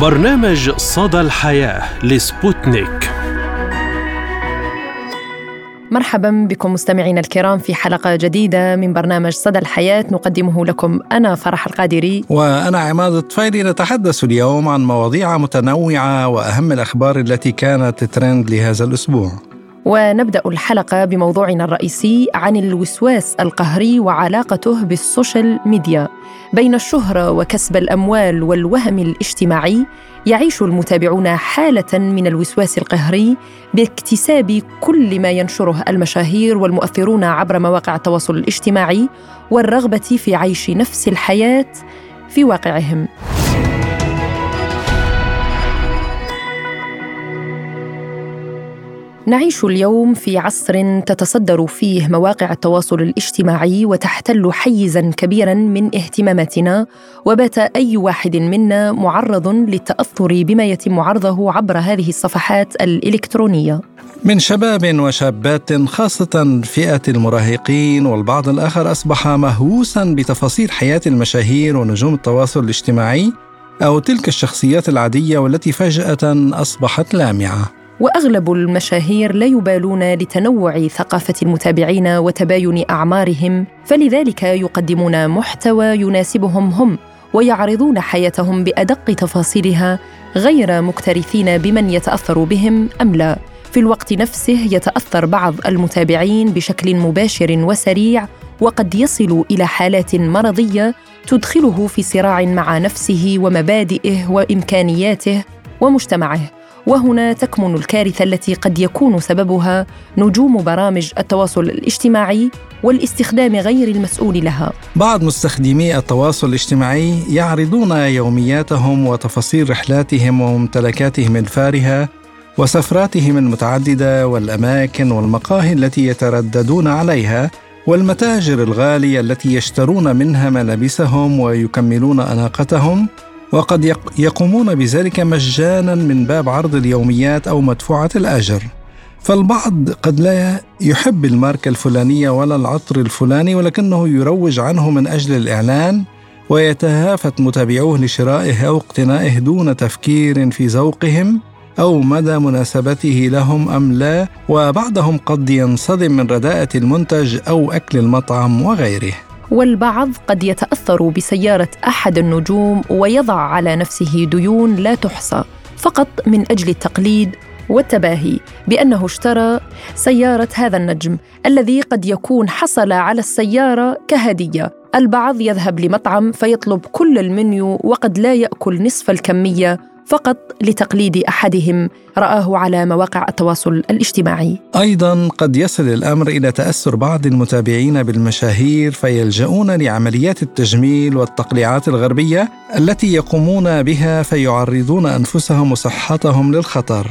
برنامج صدى الحياة لسبوتنيك. مرحبا بكم مستمعينا الكرام في حلقة جديدة من برنامج صدى الحياة. نقدمه لكم أنا فرح القادري. وأنا عماد الطفيلي. نتحدث اليوم عن مواضيع متنوعة وأهم الأخبار التي كانت ترند لهذا الأسبوع. ونبدأ الحلقة بموضوعنا الرئيسي عن الوسواس القهري وعلاقته بال social media. بين الشهرة وكسب الأموال والوهم الاجتماعي يعيش المتابعون حالة من الوسواس القهري باكتساب كل ما ينشره المشاهير والمؤثرون عبر مواقع التواصل الاجتماعي والرغبة في عيش نفس الحياة في واقعهم. نعيش اليوم في عصر تتصدر فيه مواقع التواصل الاجتماعي وتحتل حيزا كبيرا من اهتماماتنا وبات أي واحد منا معرض للتأثر بما يتم عرضه عبر هذه الصفحات الإلكترونية. من شباب وشابات خاصة فئة المراهقين والبعض الآخر أصبح مهووسا بتفاصيل حياة المشاهير ونجوم التواصل الاجتماعي أو تلك الشخصيات العادية والتي فجأة أصبحت لامعة. وأغلب المشاهير لا يبالون لتنوع ثقافة المتابعين وتباين أعمارهم فلذلك يقدمون محتوى يناسبهم هم ويعرضون حياتهم بأدق تفاصيلها غير مكترثين بمن يتأثر بهم أم لا. في الوقت نفسه يتأثر بعض المتابعين بشكل مباشر وسريع وقد يصل إلى حالات مرضية تدخله في صراع مع نفسه ومبادئه وإمكانياته ومجتمعه. وهنا تكمن الكارثة التي قد يكون سببها نجوم برامج التواصل الاجتماعي والاستخدام غير المسؤول لها. بعض مستخدمي التواصل الاجتماعي يعرضون يومياتهم وتفاصيل رحلاتهم وممتلكاتهم الفارهة وسفراتهم المتعددة والأماكن والمقاهي التي يترددون عليها والمتاجر الغالية التي يشترون منها ملابسهم ويكملون أناقتهم وقد يقومون بذلك مجانا من باب عرض اليوميات أو مدفوعة الأجر. فالبعض قد لا يحب الماركة الفلانية ولا العطر الفلاني ولكنه يروج عنه من أجل الإعلان ويتهافت متابعوه لشرائه أو اقتنائه دون تفكير في ذوقهم أو مدى مناسبته لهم أم لا. وبعضهم قد ينصدم من رداءة المنتج أو أكل المطعم وغيره. والبعض قد يتأثر بسيارة أحد النجوم ويضع على نفسه ديون لا تحصى فقط من أجل التقليد والتباهي بأنه اشترى سيارة هذا النجم الذي قد يكون حصل على السيارة كهدية. البعض يذهب لمطعم فيطلب كل المنيو وقد لا يأكل نصف الكمية فقط لتقليد أحدهم رآه على مواقع التواصل الاجتماعي. أيضا قد يصل الأمر إلى تأثر بعض المتابعين بالمشاهير فيلجؤون لعمليات التجميل والتقليعات الغربية التي يقومون بها فيعرضون أنفسهم وصحتهم للخطر.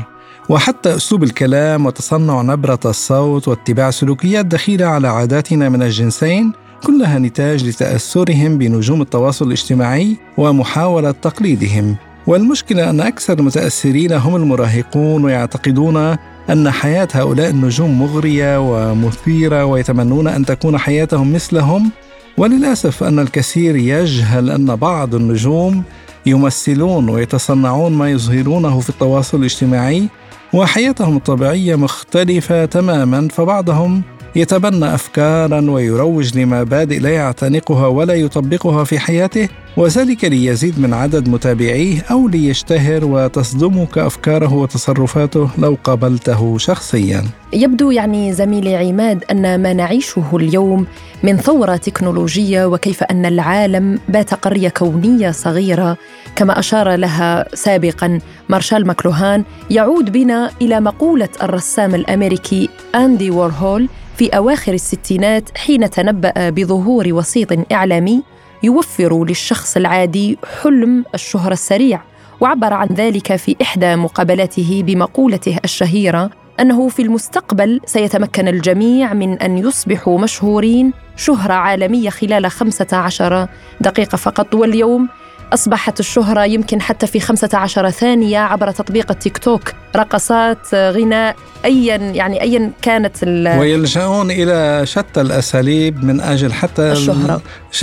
وحتى أسلوب الكلام وتصنع نبرة الصوت واتباع سلوكيات دخيلة على عاداتنا من الجنسين كلها نتاج لتأثرهم بنجوم التواصل الاجتماعي ومحاولة تقليدهم والمشكلة أن أكثر المتأثرين هم المراهقون ويعتقدون أن حياة هؤلاء النجوم مغرية ومثيرة ويتمنون أن تكون حياتهم مثلهم. وللأسف أن الكثير يجهل أن بعض النجوم يمثلون ويتصنعون ما يظهرونه في التواصل الاجتماعي وحياتهم الطبيعية مختلفة تماما فبعضهم يتبنى افكارا ويروج لمبادئ لا يعتنقها ولا يطبقها في حياته وذلك ليزيد من عدد متابعيه أو ليشتهر وتصدمك افكاره وتصرفاته لو قابلته شخصيا. يبدو يعني زميلي عماد أن ما نعيشه اليوم من ثورة تكنولوجية وكيف أن العالم بات قرية كونية صغيرة كما أشار لها سابقا مارشال ماكلوهان يعود بنا إلى مقولة الرسام الأمريكي أندي وورهول في أواخر الستينات حين تنبأ بظهور وسيط إعلامي يوفر للشخص العادي حلم الشهرة السريع وعبر عن ذلك في إحدى مقابلاته بمقولته الشهيرة أنه في المستقبل سيتمكن الجميع من أن يصبحوا مشهورين شهرة عالمية خلال 15 دقيقة فقط واليوم أصبحت الشهرة يمكن حتى في 15 ثانية عبر تطبيق التيك توك. رقصات غناء أيا يعني أيا كانت ويلجؤون إلى شتى الأساليب من أجل حتى الشهرة.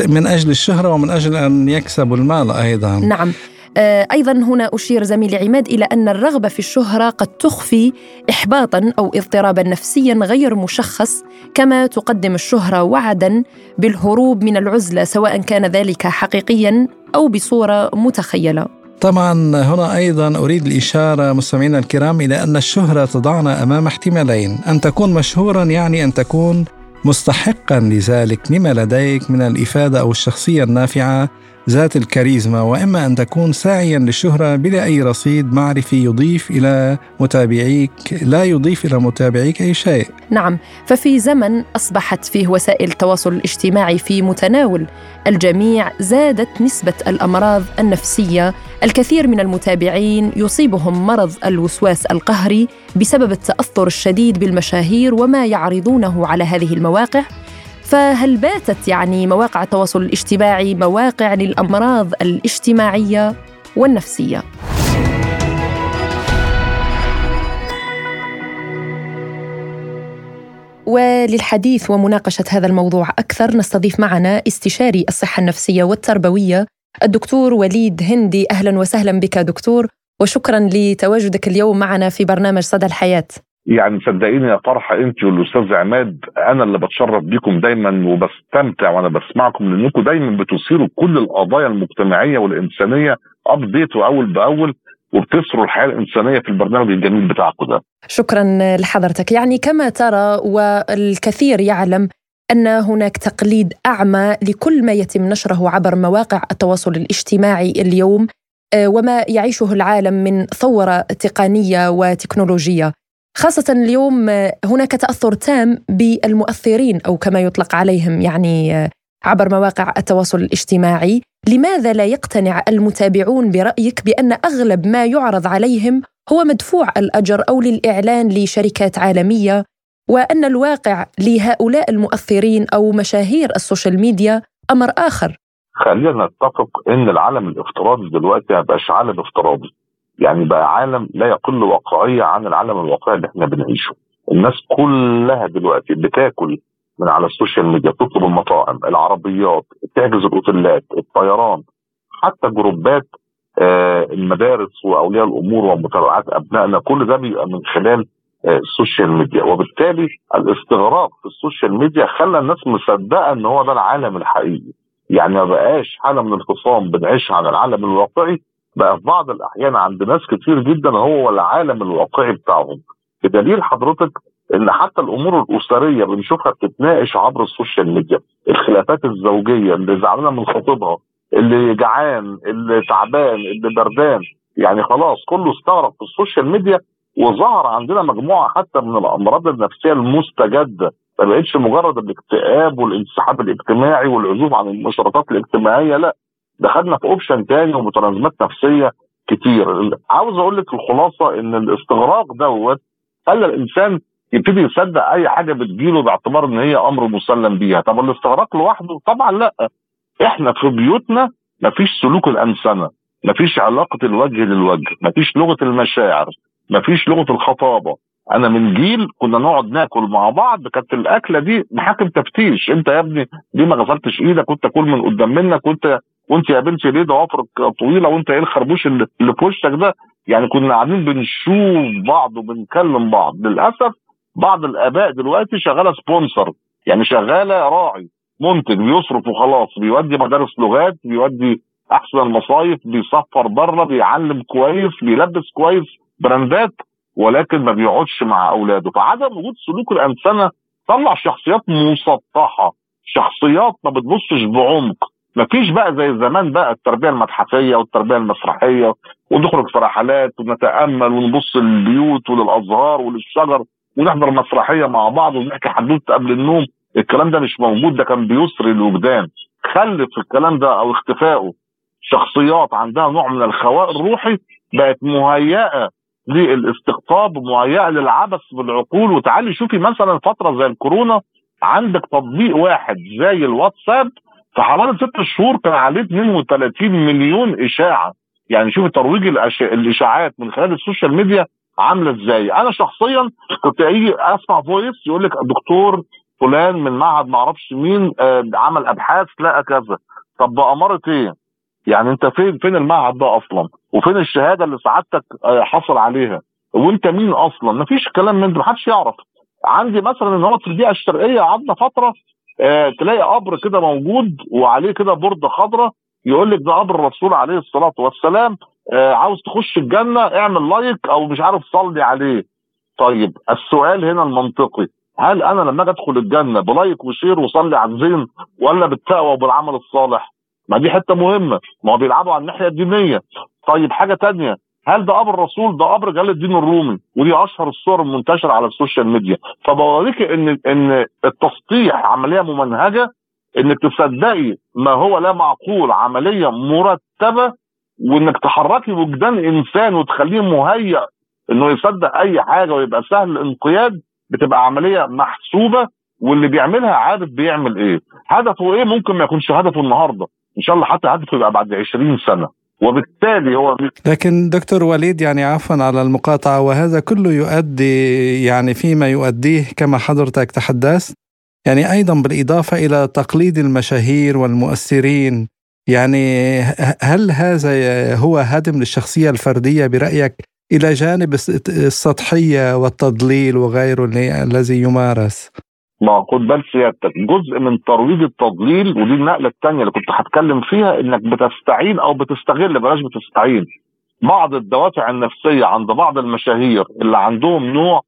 من أجل الشهرة ومن أجل أن يكسبوا المال أيضا. نعم. آه، أيضا هنا أشير زميلي عماد إلى أن الرغبة في الشهرة قد تخفي احباطا أو اضطرابا نفسيا غير مشخص كما تقدم الشهرة وعدا بالهروب من العزلة سواء كان ذلك حقيقيا أو بصورة متخيلة. طبعا هنا أيضا أريد الإشارة مستمعينا الكرام إلى أن الشهرة تضعنا أمام احتمالين أن تكون مشهورا يعني أن تكون مستحقا لذلك لما لديك من الإفادة أو الشخصية النافعة ذات الكاريزما وإما أن تكون ساعيا للشهرة بلا أي رصيد معرفي يضيف إلى متابعيك لا يضيف إلى متابعيك أي شيء. نعم، ففي زمن أصبحت فيه وسائل التواصل الاجتماعي في متناول. الجميع زادت نسبة الأمراض النفسية، الكثير من المتابعين يصيبهم مرض الوسواس القهري بسبب التأثر الشديد بالمشاهير وما يعرضونه على هذه المواقع. فهل باتت يعني مواقع التواصل الاجتماعي مواقع للأمراض الاجتماعية والنفسية؟ وللحديث ومناقشة هذا الموضوع أكثر نستضيف معنا استشاري الصحة النفسية والتربوية الدكتور وليد هندي. أهلا وسهلا بك دكتور وشكرا لتواجدك اليوم معنا في برنامج صدى الحياة. يعني صدقيني يا فرحه انت والأستاذ عماد أنا اللي بتشرف بيكم دايما وبستمتع وأنا بسمعكم لأنكم دايما بتثيروا كل القضايا المجتمعية والإنسانية ابديت وأول بأول وبتسروا الحياة الإنسانية في البرنامج الجميل بتاعكم ده. شكرا لحضرتك، يعني كما ترى والكثير يعلم أن هناك تقليد أعمى لكل ما يتم نشره عبر مواقع التواصل الاجتماعي اليوم آه، وما يعيشه العالم من ثورة تقنية وتكنولوجية. خاصة اليوم هناك تأثر تام بالمؤثرين أو كما يطلق عليهم يعني عبر مواقع التواصل الاجتماعي. لماذا لا يقتنع المتابعون برأيك بأن أغلب ما يعرض عليهم هو مدفوع الأجر أو للإعلان لشركات عالمية وأن الواقع لهؤلاء المؤثرين أو مشاهير ال social media أمر آخر؟ خلينا نتفق إن العالم الافتراضي دلوقتي ما بقاش عالم افتراضي. يعني بقى عالم لا يقل واقعيه عن العالم الواقعي اللي إحنا بنعيشه. الناس كلها دلوقتي بتاكل من على ال social media تطلب المطاعم العربيات تحجز الأوتيلات الطيران حتى جروبات آه المدارس وأولياء الأمور ومتابعات أبنائنا. كل ده بيبقى من خلال آه ال social media. وبالتالي الاستغراق في ال social media خلى الناس مصدقة إن هو ده العالم الحقيقي. يعني ما بقاش حالة من الخصام بنعيشها عن العالم الواقعي بقى في بعض الأحيان عند ناس كتير جدا هو العالم الواقعي بتاعهم. بدليل حضرتك إن حتى الأمور الأسرية بنشوفها بتتناقش عبر ال social media. الخلافات الزوجية اللي زعلانة من خطيبها اللي جعان اللي تعبان اللي بردان يعني خلاص كله استغرق في ال social media وظهر عندنا مجموعة حتى من الأمراض النفسية المستجدة. ما بقتش مجرد الاكتئاب والانسحاب الاجتماعي والعزوف عن المشاركات الاجتماعية لا. دخلنا في option تاني ومتلازمات نفسية كتير. عاوز أقول لك الخلاصة إن الاستغراق دوت خلى الإنسان يبتدي يصدق أي حاجة بتجيله باعتبار إن هي أمر مسلم بيها. طب الاستغراق لوحده؟ طبعا لأ. إحنا في بيوتنا مفيش سلوك الأنسنة مفيش علاقة الوجه للوجه مفيش لغة المشاعر مفيش لغة الخطابة. أنا من جيل كنا نقعد ناكل مع بعض كانت الأكلة دي محاكم تفتيش. أنت يا ابني ليه ما غسلتش إيدك وانت كل من قدام منك وانت وانت يا بنتي ليه ضوافرك طويلة وانت إيه الخربوش اللي في وشك ده؟ يعني كنا قاعدين بنشوف بعض وبنكلم بعض. للأسف بعض الآباء دلوقتي شغالة sponsor يعني شغالة راعي منتج بيصرف وخلاص بيودي مدارس لغات بيودي أحسن المصايف بيسفر بره بيعلم كويس بيلبس كويس brand ات ولكن ما بيقعدش مع أولاده. فعدم وجود سلوك الأنسنة طلع شخصيات مسطحة شخصيات ما بتبصش بعمق. مفيش بقى زي زمان بقى التربية المتحفية والتربية المسرحية ونخرج في رحلات ونتأمل ونبص للبيوت وللأزهار وللشجر ونحضر مسرحية مع بعض ونحكي حدوتة قبل النوم. الكلام ده مش موجود ده كان بيسري الوجدان. خلف الكلام ده أو اختفائه. شخصيات عندها نوع من الخواء الروحي بقت مهيئة للاستقطاب مهيئة للعبث بالعقول. وتعالي شوفي مثلا فترة زي الكورونا عندك تطبيق واحد زي الواتساب في حوالي ست شهور كان عليه 32 مليون إشاعة. يعني شوف ترويج الإشاعات من خلال ال social media عاملة إزاي. أنا شخصيا كنت أجي أسمع voice يقول لك دكتور فلان من معهد ما أعرفش مين آه عمل أبحاث لقى كذا. طب باماره إيه؟ يعني أنت فين فين المعهد ده أصلا؟ وفين الشهادة اللي سعادتك آه، حصل عليها؟ وأنت مين أصلا؟ مفيش كلام من ده محدش يعرف. عندي مثلا إن هو في البيئة الشرقية قعدنا فترة آه تلاقي قبر كده موجود وعليه كده برده خضراء يقول لك ده قبر الرسول عليه الصلاة والسلام آه عاوز تخش الجنة اعمل like أو مش عارف صلي عليه طيب السؤال هنا المنطقي هل أنا لما أجي أدخل الجنة ب like و share وصلي على الزين ولا بالتقوى وبالعمل الصالح؟ ما دي حتة مهمة ما هو بيلعبوا على الناحية الدينية طيب حاجة تانية هل ده قبر الرسول ده قبر جلال الدين الرومي ودي أشهر الصور المنتشرة على ال social media. فبوريك إن إن التسطيح عملية ممنهجة إنك تصدقي ما هو لا معقول عملية مرتبة وإنك تحركي وجدان إنسان وتخليه مهيأ إنه يصدق أي حاجة ويبقى سهل الانقياد بتبقى عملية محسوبة واللي بيعملها عارف بيعمل إيه. هدفه إيه؟ ممكن ما يكونش هدفه النهارده. إن شاء الله حتى هدفه يبقى بعد 20 سنة. وبالتالي هو لكن دكتور وليد يعني عفوا على المقاطعة وهذا كله يؤدي يعني فيما يؤديه كما حضرتك تحدثت يعني أيضا بالإضافة إلى تقليد المشاهير والمؤثرين يعني هل هذا هو هدم للشخصية الفردية برأيك إلى جانب السطحية والتضليل وغيره الذي يمارس؟ ما خد بال سيادتك جزء من ترويج التضليل ودي النقلة الثانية اللي كنت هتكلم فيها إنك بتستعين أو بتستغل بلاش بتستعين. بعض الدوافع النفسية عند بعض المشاهير اللي عندهم نوع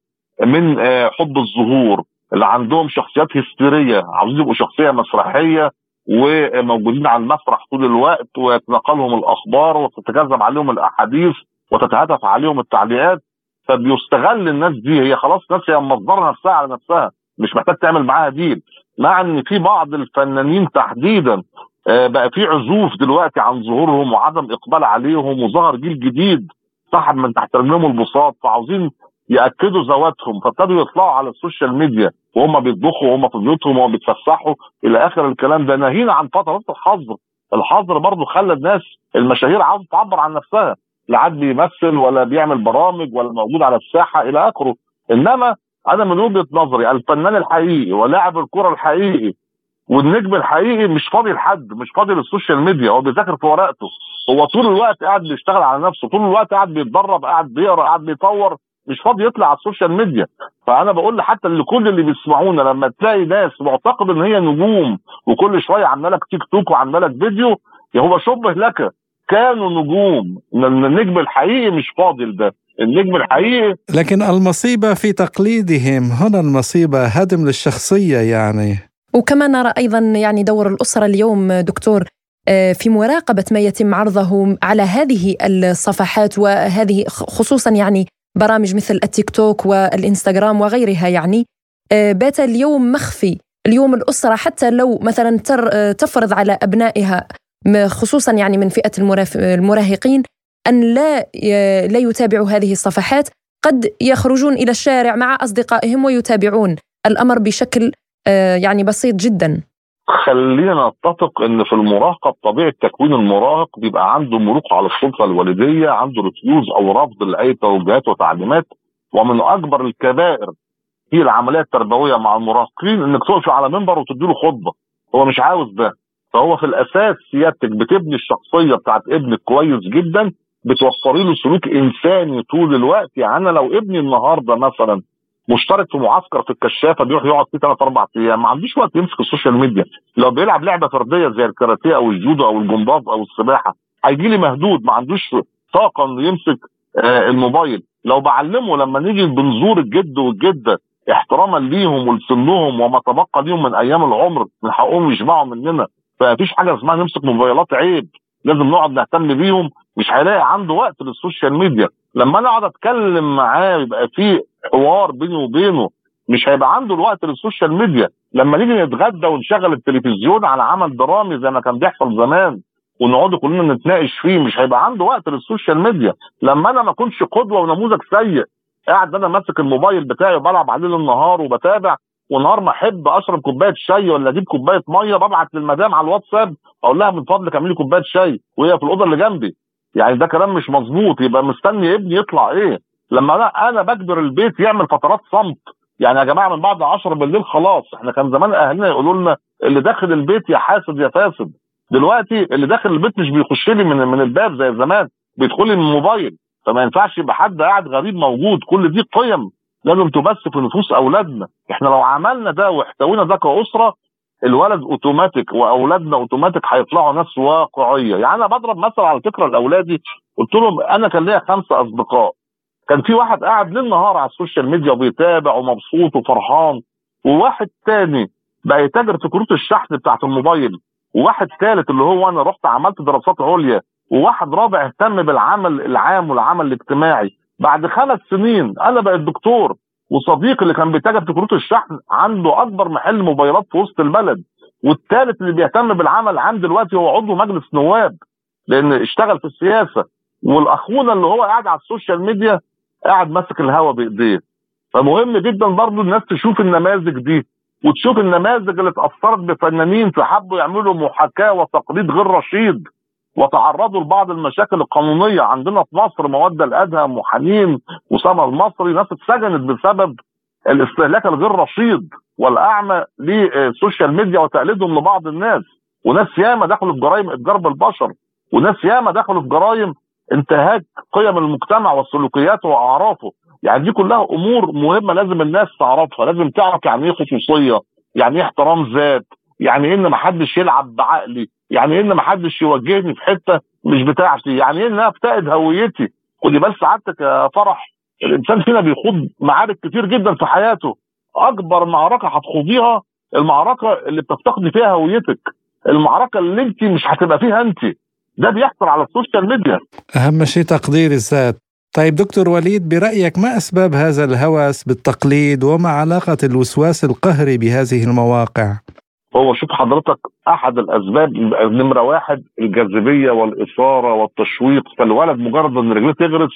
من آه، حب الظهور اللي عندهم شخصيات هستيرية عاوزين يبقوا شخصية مسرحية وموجودين على المسرح طول الوقت ويتنقلهم الأخبار وتتكذب عليهم الأحاديث وتتهتف عليهم التعليقات. فبيستغل الناس دي هي خلاص ناس هي مصدره نفسها على نفسها مش محتاج تعمل معاها deal. مع إن في بعض الفنانين تحديدا آه، بقى في عزوف دلوقتي عن ظهورهم وعدم إقبال عليهم وظهر جيل جديد سحب من تحت رجلهم البساط فعاوزين يأكدوا ذواتهم. فابتدوا يطلعوا على ال social media وهم بيطبخوا وهم في بيوتهم وهم بيتفسحوا. إلى آخر الكلام ده ناهينا عن فترات الحظر. الحظر برضه خلى الناس المشاهير عاوزة تعبر عن نفسها. لا عاد بيمثل ولا بيعمل برامج ولا موجود على الساحة إلى آخره. إنما أنا من وجهة نظري الفنان الحقيقي ولاعب الكرة الحقيقي والنجم الحقيقي مش فاضي لحد مش فاضي لل social media هو بيذاكر في ورقته هو طول الوقت قاعد بيشتغل على نفسه طول الوقت قاعد بيتدرب قاعد بيقرأ قاعد بيطور مش فاضي يطلع على ال social media. فأنا بقول حتى لكل اللي بيسمعونا لما تلاقي ناس معتقد إن هي نجوم وكل شوية لك تيك توك وعامله لك فيديو هو شبه لك كانوا نجوم النجم الحقيقي مش فاضي لده. النجم الحقيقي. لكن المصيبة في تقليدهم هنا المصيبة هدم للشخصية يعني. وكما نرى أيضا يعني دور الأسرة اليوم دكتور آه، في مراقبة ما يتم عرضه على هذه الصفحات وهذه خصوصا يعني برامج مثل التيك توك والإنستغرام وغيرها يعني. آه، بات اليوم مخفي. اليوم الأسرة حتى لو مثلا آه، تفرض على أبنائها خصوصا يعني من فئة المراهقين أن لا لا يتابعوا هذه الصفحات. قد يخرجون إلى الشارع مع أصدقائهم ويتابعون الأمر بشكل آه، يعني بسيط جدا. خلينا نتفق إن في المراهقه بطبيعه تكوين المراهق بيبقى عنده مروق على السلطة الوالدية عنده رفيوز أو رفض لأي توجيهات وتعليمات. ومن أكبر الكبائر في العملية التربوية مع المراهقين إنك تقف على منبر وتدي له خطبة. هو مش عاوز ده. فهو في الأساس سيادتك بتبني الشخصية بتاعت ابنك كويس جدا. بتوفري له سلوك إنساني طول الوقت. يعني أنا لو ابني النهارده مثلا مشترك في معسكر في الكشافة بيروح يقعد فيه ثلاث أربع أيام ما عندوش وقت يمسك ال social media. لو بيلعب لعبة فردية زي الكاراتيه أو الجودو أو الجمباز أو السباحة هيجي لي مهدود ما عندوش طاقة إنه يمسك آه الموبايل. لو بعلمه لما نيجي بنزور الجد والجدة احتراما ليهم ولسنهم وما تبقى ليهم من أيام العمر من حقهم يشبعوا مننا. فمفيش حاجة اسمها نمسك موبايلات عيب لازم نقعد نهتم بيهم. مش هيلاقي عنده وقت لل social media. لما أنا أقعد أتكلم معاه يبقى في حوار بيني وبينه مش هيبقى عنده الوقت لل social media. لما نيجي نتغدى ونشغل التلفزيون على عمل درامي زي ما كان بيحصل زمان ونقعد كلنا نتناقش فيه مش هيبقى عنده وقت للسوشيال ميديا. لما أنا ما أكونش قدوة ونموذج سيء قاعد أنا ماسك الموبايل بتاعي وبلعب عليه النهار وبتابع ونهار ما أحب أشرب كوباية شاي ولا أجيب كوباية مية ببعت للمدام على الواتساب أقول لها من فضلك اعملي كوباية شاي وهي في الأوضة اللي جنبي. يعني ده كلام مش مظبوط. يبقى مستني ابني يطلع إيه؟ لما أنا أنا بجبر البيت يعمل فترات صمت. يعني يا جماعة من بعد 10 بالليل خلاص. إحنا كان زمان أهلنا يقولوا لنا اللي داخل البيت يا حاسد يا فاسد. دلوقتي اللي داخل البيت مش بيخش لي من من الباب زي زمان. بيدخل لي من الموبايل. فما ينفعش يبقى حد قاعد غريب موجود. كل دي قيم لازم تبث في نفوس أولادنا. إحنا لو عملنا ده واحتوينا ده كأسرة الولد اوتوماتيك وأولادنا اوتوماتيك هيطلعوا ناس واقعية. يعني أنا بضرب مثل على فكرة لأولادي قلت لهم أنا كان ليا خمسه أصدقاء. كان في واحد قاعد ليل نهار على ال social media وبيتابع ومبسوط وفرحان وواحد تاني بقى يتاجر في كروت الشحن بتاعت الموبايل وواحد ثالث اللي هو أنا رحت عملت دراسات عليا وواحد رابع اهتم بالعمل العام والعمل الاجتماعي. بعد خمس سنين أنا بقيت دكتور. وصديقي اللي كان بيتاجر في كروت الشحن عنده أكبر محل موبايلات في وسط البلد والثالث اللي بيهتم بالعمل عام دلوقتي هو عضو مجلس نواب لأن اشتغل في السياسة والأخونا اللي هو قاعد على ال social media قاعد ماسك الهوا بإيديه. فمهم جدا برضو الناس تشوف النماذج دي وتشوف النماذج اللي اتأثرت بفنانين فحبوا يعملوا محاكاة وتقليد غير رشيد. وتعرضوا لبعض المشاكل القانونية. عندنا في مصر موده الأدهم وحنين وسما المصري ناس اتسجنت بسبب الاستهلاك الغير رشيد والأعمى لل social media وتقليدهم لبعض الناس. وناس ياما دخلوا في جرائم اتجار بالبشر وناس ياما دخلوا في جرائم انتهاك قيم المجتمع وسلوكياته وأعرافه. يعني دي كلها أمور مهمة لازم الناس تعرفها لازم تعرف يعني إيه خصوصية يعني إيه احترام ذات يعني إن ما حدش يلعب بعقلي يعني إن ما حدش يوجهني في حتة مش بتاعتي يعني إن أنا افتقد هويتي. خدي بس سعادتك يا فرح الإنسان فينا بيخوض معارك كتير جدا في حياته. أكبر معركة هتخوضيها المعركة اللي بتفتقدي فيها هويتك. المعركة اللي أنت مش هتبقى فيها أنت. ده بيحصل على ال social media. أهم شيء تقدير الذات. طيب دكتور وليد برأيك ما أسباب هذا الهوس بالتقليد وما علاقة الوسواس القهري بهذه المواقع؟ هو شوف حضرتك أحد الأسباب نمرة واحد الجاذبية والإثارة والتشويق فالولد مجرد إن رجليه تغرس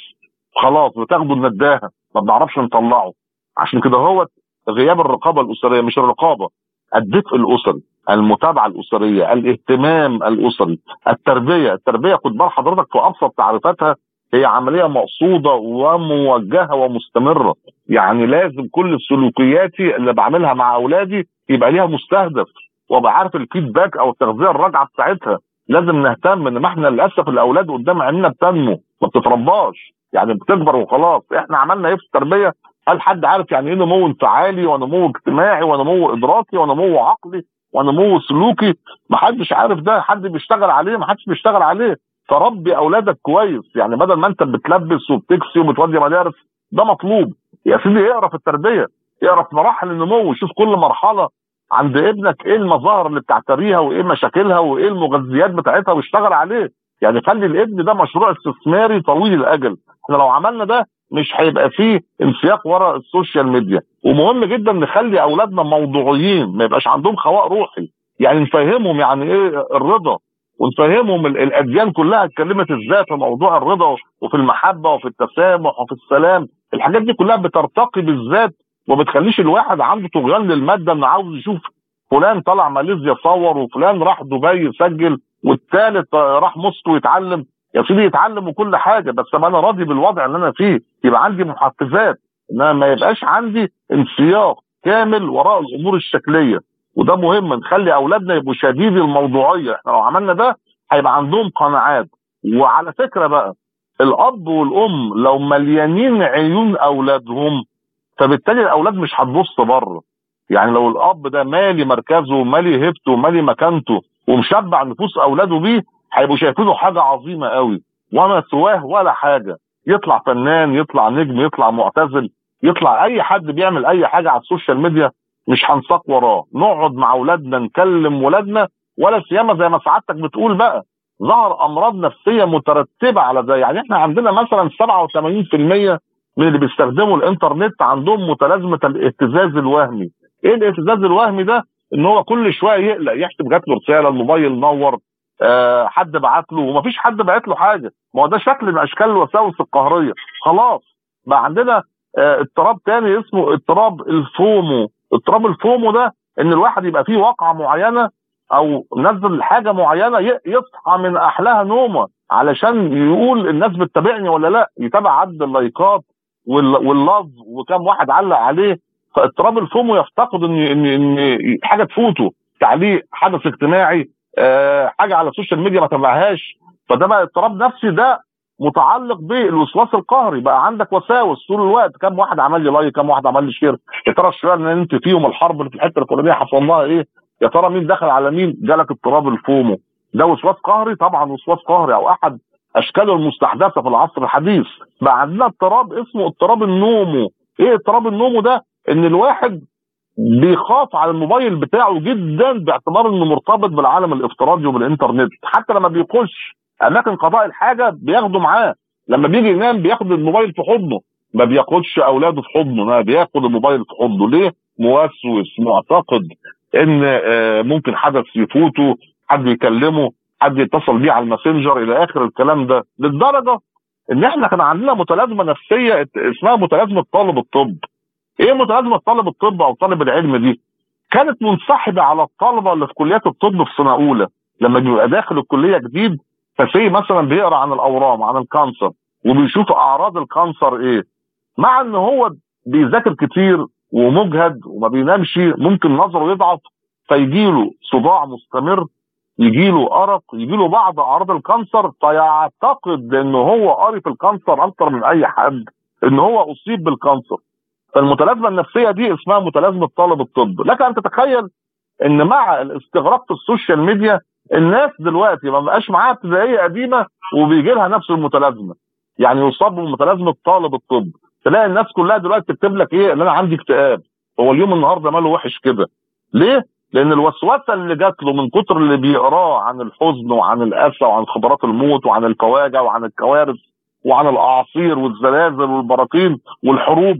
خلاص بتاخده النداهة ما بنعرفش نطلعه. عشان كده هو غياب الرقابة الأسرية مش الرقابة الدفء الأسري المتابعة الأسرية الاهتمام الأسري التربية. التربية خد بال حضرتك في أبسط تعريفاتها هي عملية مقصودة وموجهة ومستمرة. يعني لازم كل سلوكياتي اللي بعملها مع أولادي يبقى ليها مستهدف. وابقى عارف الفيدباك أو التغذيه الراجعة بتاعتها. لازم نهتم ان ما إحنا للأسف الأولاد قدام عيننا بتنمو ما بتترباش. يعني بتكبر وخلاص. إحنا عملنا إيه في التربية؟ هل حد عارف يعني إيه نمو انفعالي ونمو اجتماعي ونمو إدراكي ونمو عقلي ونمو سلوكي؟ ما حدش عارف ده. حد بيشتغل عليه؟ ما حدش بيشتغل عليه. تربي أولادك كويس. يعني بدل ما انت بتلبس وبتكسي وبتودي مدارس ده مطلوب. يا سيدي اقرا في التربية. اقرا في مراحل النمو. وشوف كل مرحلة عند ابنك إيه المظاهر اللي بتعتريها وايه مشاكلها وايه المغذيات بتاعتها واشتغل عليه؟ يعني خلي الابن ده مشروع استثماري طويل الأجل. إحنا لو عملنا ده مش هيبقى فيه انسياق ورا ال social media. ومهم جدا نخلي أولادنا موضوعيين ما يبقاش عندهم خواء روحي. يعني نفهمهم يعني إيه الرضا ونفهمهم الأديان كلها اتكلمت إزاي في موضوع الرضا وفي المحبة وفي التسامح وفي السلام. الحاجات دي كلها بترتقي بالذات وما بتخليش الواحد عنده طغيان للمادة إنه عاوز يشوف فلان طلع ماليزيا صور وفلان راح دبي يسجل والثالث راح موسكو يتعلم. يا سيدي يتعلم وكل حاجة بس ابقى أنا راضي بالوضع اللي أنا فيه. يبقى عندي محفزات. إنما ما يبقاش عندي انسياق كامل وراء الأمور الشكلية. وده مهم. نخلي أولادنا يبقوا شديدي الموضوعية. إحنا لو عملنا ده هيبقى عندهم قناعات. وعلى فكرة بقى الأب والأم لو مليانين عيون أولادهم فبالتالي الأولاد مش هتبص بره. يعني لو الأب ده مالي مركزه ومالي هيبته ومالي مكانته ومشبع نفوس أولاده بيه هيبقوا شايفينه حاجة عظيمة قوي. وما سواه ولا حاجة. يطلع فنان يطلع نجم يطلع معتزل يطلع أي حد بيعمل أي حاجة على ال social media مش هنساق وراه. نقعد مع أولادنا نكلم ولادنا ولا سيما زي ما سعادتك بتقول بقى. ظهر أمراض نفسية مترتبة على ده يعني إحنا عندنا مثلا 87% من اللي بيستخدموا الانترنت عندهم متلازمة الاهتزاز الوهمي. إيه الاهتزاز الوهمي ده؟ ان هو كل شوية يقلق يحسب جات له رسالة الموبايل نور آه حد بعت له ومفيش حد بعت له حاجة. ما هو ده شكل من أشكال الوساوس القهرية. خلاص بقى عندنا آه اضطراب تاني اسمه اضطراب الفومو. اضطراب الفومو ده إن الواحد يبقى فيه واقعة معينة أو نزل حاجة معينة يصحى من أحلاها نومة علشان يقول الناس بتتابعني ولا لأ يتابع عدد اللايكات وال love وكم واحد علق عليه فاضطراب ال FOMO يفتقد إن إن إن حاجة تفوته تعليق حدث اجتماعي آه حاجة على ال social media ما تابعهاش فده بقى اضطراب نفسي ده متعلق بالوسواس القهري. بقى عندك وساوس طول الوقت. كم واحد عمل لي like كم واحد عمل لي share. يا ترى الشويه اللي انت فيهم الحرب اللي في الحتة الفلانية حصل لها إيه؟ يا ترى مين دخل على مين؟ جالك اضطراب ال FOMO. ده وسواس قهري؟ طبعا وسواس قهري. أو أحد اشكاله المستحدثة في العصر الحديث. بقى عندنا اضطراب اسمه اضطراب النومو. إيه اضطراب النومو ده؟ إن الواحد بيخاف على الموبايل بتاعه جدا باعتبار إنه مرتبط بالعالم الافتراضي وبالإنترنت. حتى لما بيخش أماكن قضاء الحاجة بياخده معاه. لما بيجي ينام بياخد الموبايل في حضنه. ما بياخدش أولاده في حضنه ما بياخد الموبايل في حضنه. ليه؟ موسوس معتقد إن آه، ممكن حدث يفوته حد يكلمه. حد يتصل بيه على ال Messenger إلى آخر الكلام ده للدرجة إن إحنا كان عندنا متلازمة نفسية اسمها متلازمة طالب الطب. إيه متلازمة طالب الطب أو طالب العلم دي؟ كانت منسحبة على الطلبة اللي في كليات الطب في سنة أولى. لما بيبقى داخل الكلية جديد فسي مثلا بيقرأ عن الأورام عن ال cancer وبيشوف أعراض ال cancer إيه. مع إن هو بيذاكر كتير ومجهد وما بينامش ممكن نظره يضعف فيجيله صداع مستمر يجيله أرق يجيله بعض أعراض ال cancer فيعتقد إن هو قاري في ال cancer أكتر من أي حد إن هو أصيب بال cancer. فالمتلازمة النفسية دي اسمها متلازمة طالب الطب. لك أن تتخيل إن مع الاستغراق في ال social media الناس دلوقتي ما بقاش معاها ابتدائية قديمة وبيجي لها نفس المتلازمة. يعني يصاب بمتلازمة طالب الطب. تلاقي الناس كلها دلوقتي تكتب لك إيه؟ إن أنا عندي اكتئاب. هو اليوم النهارده ماله وحش كده. ليه؟ لأن الوسوسة اللي جات له من كتر اللي بيقراه عن الحزن وعن الاسى وعن خبرات الموت وعن الفواجع وعن الكوارث وعن الأعاصير والزلازل والبراكين والحروب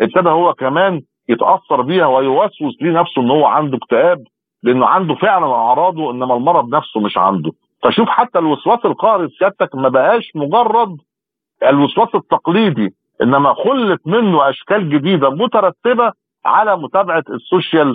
ابتدى هو كمان يتأثر بيها ويوسوس ليه نفسه إن هو عنده اكتئاب لأنه عنده فعلا أعراضه إنما المرض نفسه مش عنده. فشوف حتى الوسواس القهري سيادتك ما بقاش مجرد الوسواس التقليدي إنما خلت منه أشكال جديدة مترتبة على متابعة ال social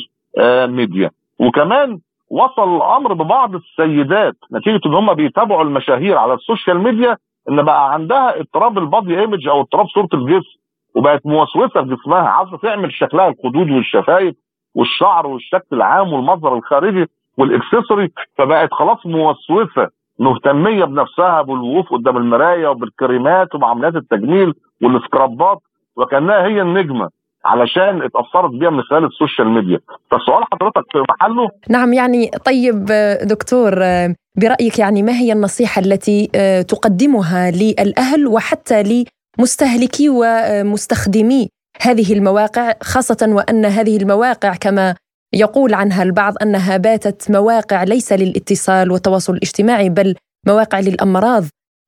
media. وكمان وصل الأمر ببعض السيدات نتيجة إن هم بيتابعوا المشاهير على ال social media إن بقى عندها اضطراب ال body image أو اضطراب صورة الجسم وبقت موسوسة في جسمها عاوزه تعمل شكلها الخدود والشفايف والشعر والشكل العام والمظهر الخارجي وال accessory فبقت خلاص موسوسة مهتمية بنفسها بالوقوف قدام المرايه وبالكريمات وبعمليات التجميل والسكرابات وكأنها هي النجمة. علشان اتأثرت بيها من خلال ال social media. فالسؤال حضرتك في محله؟ نعم يعني طيب دكتور برأيك يعني ما هي النصيحة التي تقدمها للأهل وحتى لمستهلكي ومستخدمي هذه المواقع خاصة وأن هذه المواقع كما يقول عنها البعض أنها باتت مواقع ليس للاتصال والتواصل الاجتماعي بل مواقع للأمراض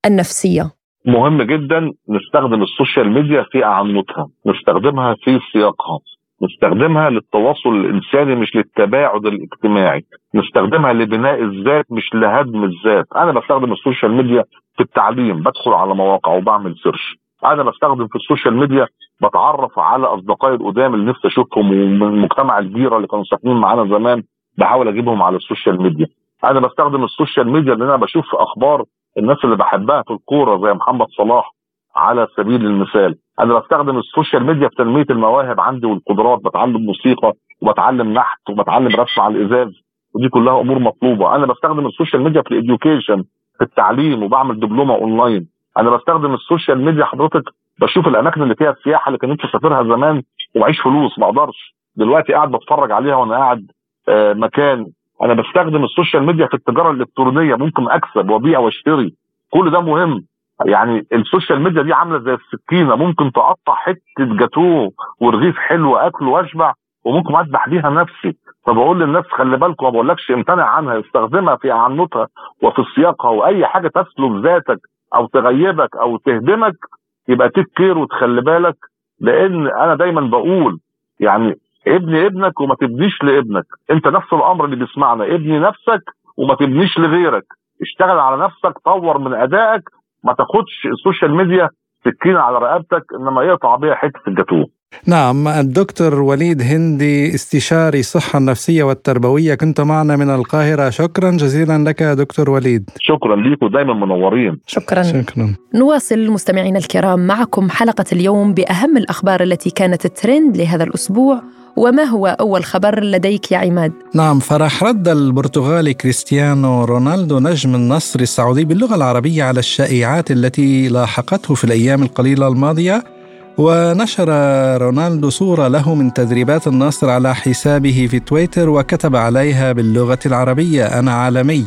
النفسية؟ مهم جدا نستخدم ال social media في اعنتها نستخدمها في سياقها نستخدمها للتواصل الإنساني مش للتباعد الاجتماعي نستخدمها لبناء الذات مش لهدم الذات. أنا بستخدم ال social media في التعليم بدخل على مواقع وبعمل search أنا بستخدم في ال social media بتعرف على أصدقائي القدام اللي نفسي أشوفهم ومن مجتمع الجيره اللي كانوا ساكنين معانا زمان بحاول أجيبهم على ال social media. أنا بستخدم ال social media لأن أنا بشوف أخبار الناس اللي بحبها في الكورة زي محمد صلاح على سبيل المثال أنا بستخدم ال social media في تنمية المواهب عندي والقدرات بتعلم موسيقى وبتعلم نحت وبتعلم رسم على الإزاز ودي كلها أمور مطلوبة. أنا بستخدم ال social media في ال education في التعليم وبعمل دبلومة أونلاين. أنا بستخدم ال social media حضرتك بشوف الأماكن اللي فيها السياحة اللي كان نفسي اسافرها زمان ومعيش فلوس ما أقدرش. دلوقتي قاعد بتفرج عليها وأنا قاعد آه مكان أنا بستخدم ال social media في التجارة الإلكترونية ممكن أكسب وأبيع وأشتري. كل ده مهم. يعني ال social media دي عاملة زي السكينة ممكن تقطع حتة جاتوه ورغيف حلو اكل وأشبع وممكن أذبح بيها نفسي. فبقول للناس خلي بالكم ما بقولكش امتنع عنها استخدمها في اعنتها وفي سياقها وأي حاجة تسلب ذاتك أو تغيبك أو تهدمك يبقى take care وتخلي بالك. لأن أنا دايما بقول يعني ابني ابنك وما تبنيش لابنك. انت نفس الأمر اللي بيسمعنا. ابني نفسك وما تبنيش لغيرك. اشتغل على نفسك طور من أدائك. ما تاخدش ال social media سكينة على رقبتك إنما يقطع بيها حتة الجاتوه. نعم الدكتور وليد هندي استشاري الصحة النفسية والتربوية كنت معنا من القاهرة. شكرا جزيلا لك دكتور وليد. شكرا لكم دايما منورين. شكرا. شكرا. نواصل مستمعينا الكرام معكم حلقة اليوم بأهم الأخبار التي كانت ترند لهذا الأسبوع وما هو أول خبر لديك يا عماد؟ نعم فرح رد البرتغالي كريستيانو رونالدو نجم النصر السعودي باللغة العربية على الشائعات التي لاحقته في الأيام القليلة الماضية. ونشر رونالدو صورة له من تدريبات النصر على حسابه في تويتر وكتب عليها باللغة العربية أنا عالمي.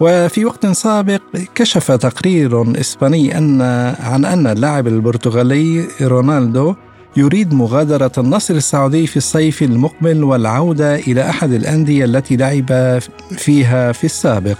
وفي وقت سابق كشف تقرير إسباني أن عن أن اللاعب البرتغالي رونالدو يريد مغادرة النصر السعودي في الصيف المقبل والعودة إلى أحد الأندية التي لعب فيها في السابق.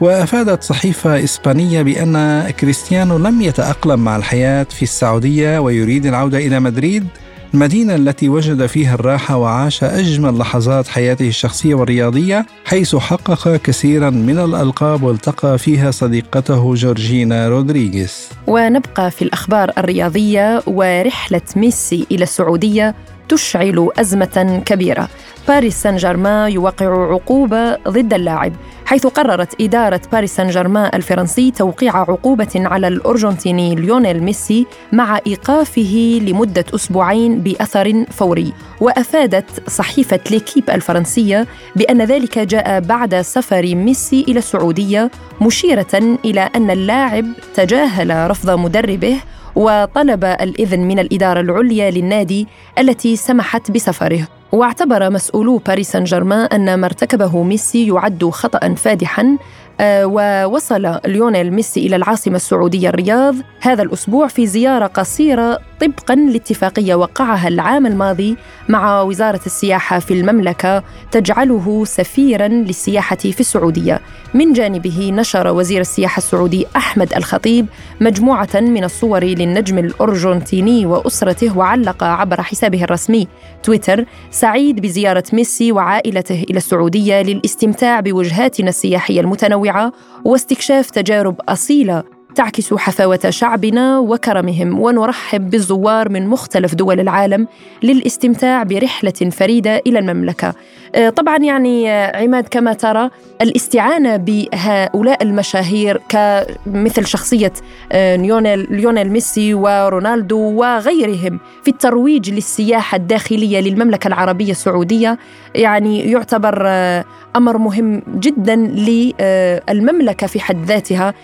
وأفادت صحيفة إسبانية بأن كريستيانو لم يتأقلم مع الحياة في السعودية ويريد العودة إلى مدريد المدينة التي وجد فيها الراحة وعاش أجمل لحظات حياته الشخصية والرياضية حيث حقق كثيرا من الألقاب والتقى فيها صديقته جورجينا رودريغيز. ونبقى في الأخبار الرياضية ورحلة ميسي إلى السعودية تشعل أزمة كبيرة. باريس سان جيرمان يوقع عقوبة ضد اللاعب حيث قررت إدارة باريس سان جيرمان الفرنسي توقيع عقوبة على الأرجنتيني ليونيل ميسي مع إيقافه لمدة أسبوعين بأثر فوري. وأفادت صحيفة ليكيب الفرنسية بأن ذلك جاء بعد سفر ميسي إلى السعودية مشيرة إلى أن اللاعب تجاهل رفض مدربه وطلب الإذن من الإدارة العليا للنادي التي سمحت بسفره. واعتبر مسؤولو باريس سان جيرمان أن ما ارتكبه ميسي يعد خطأ فادحا آه، ووصل ليونيل ميسي إلى العاصمة السعودية الرياض هذا الأسبوع في زيارة قصيرة طبقا لاتفاقية وقعها العام الماضي مع وزارة السياحة في المملكة تجعله سفيرا للسياحة في السعودية. من جانبه نشر وزير السياحة السعودي أحمد الخطيب مجموعة من الصور للنجم الأرجنتيني وأسرته وعلق عبر حسابه الرسمي تويتر سعيد بزيارة ميسي وعائلته إلى السعودية للاستمتاع بوجهاتنا السياحية المتنوعة واستكشاف تجارب أصيلة تعكس حفاوة شعبنا وكرمهم ونرحب بالزوار من مختلف دول العالم للاستمتاع برحلة فريدة إلى المملكة. آه، طبعا يعني آه، عماد كما ترى الاستعانة بهؤلاء المشاهير كمثل شخصية آه، ليونيل ليونيل ميسي ورونالدو وغيرهم في الترويج للسياحة الداخلية للمملكة العربية السعودية يعني يعتبر أمر مهم جدا للمملكه في حد ذاتها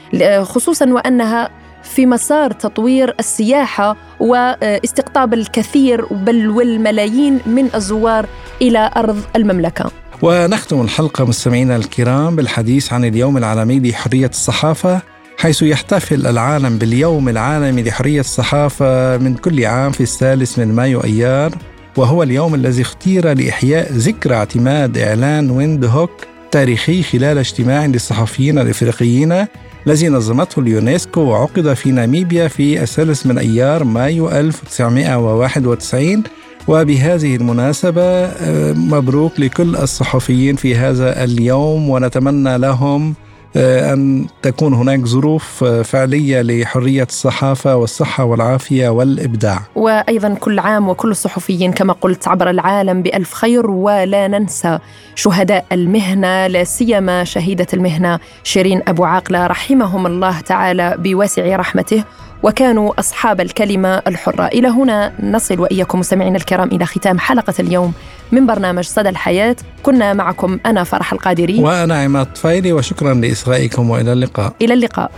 خصوصا وأنها في مسار تطوير السياحة واستقطاب الكثير بل والملايين من الزوار إلى أرض المملكة. ونختم الحلقة مستمعينا الكرام بالحديث عن اليوم العالمي لحرية الصحافة حيث يحتفل العالم باليوم العالمي لحرية الصحافة من كل عام في الثالث من مايو أيار وهو اليوم الذي اختير لإحياء ذكرى اعتماد إعلان ويند هوك تاريخي خلال اجتماع للصحفيين الإفريقيين الذي نظمته اليونسكو وعقد في ناميبيا في الثالث من أيار مايو 1991 وبهذه المناسبة آه، مبروك لكل الصحفيين في هذا اليوم ونتمنى لهم أن تكون هناك ظروف آه، فعلية لحرية الصحافة والصحة والعافية والإبداع. وأيضا كل عام وكل الصحفيين كما قلت عبر العالم بألف خير ولا ننسى شهداء المهنة لا سيما شهيدة المهنة شيرين أبو عاقلة رحمهم الله تعالى بواسع رحمته. وكانوا أصحاب الكلمة الحرة. إلى هنا نصل وإياكم مستمعينا الكرام إلى ختام حلقة اليوم من برنامج صدى الحياة. كنا معكم أنا فرح القادري. وأنا عماد طفيلي وشكرا لإصغائكم وإلى اللقاء. إلى اللقاء.